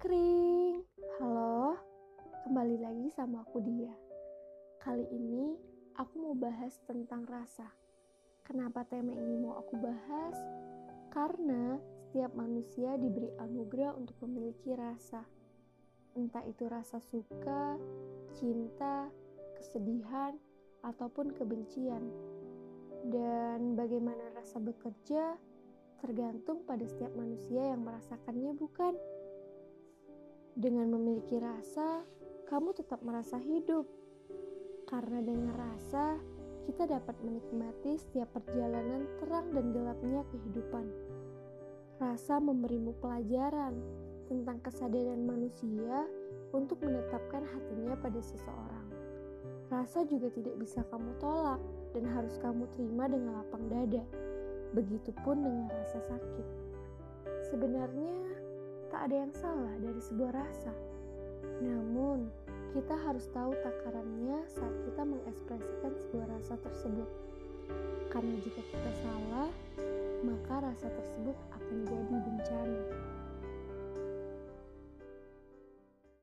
Kring, halo, kembali lagi sama aku dia. Kali ini aku mau bahas tentang rasa. Kenapa tema ini mau aku bahas? Karena setiap manusia diberi anugerah untuk memiliki rasa. Entah itu rasa suka, cinta, kesedihan, ataupun kebencian. Dan bagaimana rasa bekerja tergantung pada setiap manusia yang merasakannya, bukan? Dengan memiliki rasa, kamu tetap merasa hidup. Karena dengan rasa, kita dapat menikmati setiap perjalanan terang dan gelapnya kehidupan. Rasa memberimu pelajaran tentang kesadaran manusia untuk menetapkan hatinya pada seseorang. Rasa juga tidak bisa kamu tolak dan harus kamu terima dengan lapang dada. Begitupun dengan rasa sakit. Sebenarnya, tak ada yang salah dari sebuah rasa. Namun, kita harus tahu takarannya saat kita mengekspresikan sebuah rasa tersebut. Karena jika kita salah, maka rasa tersebut akan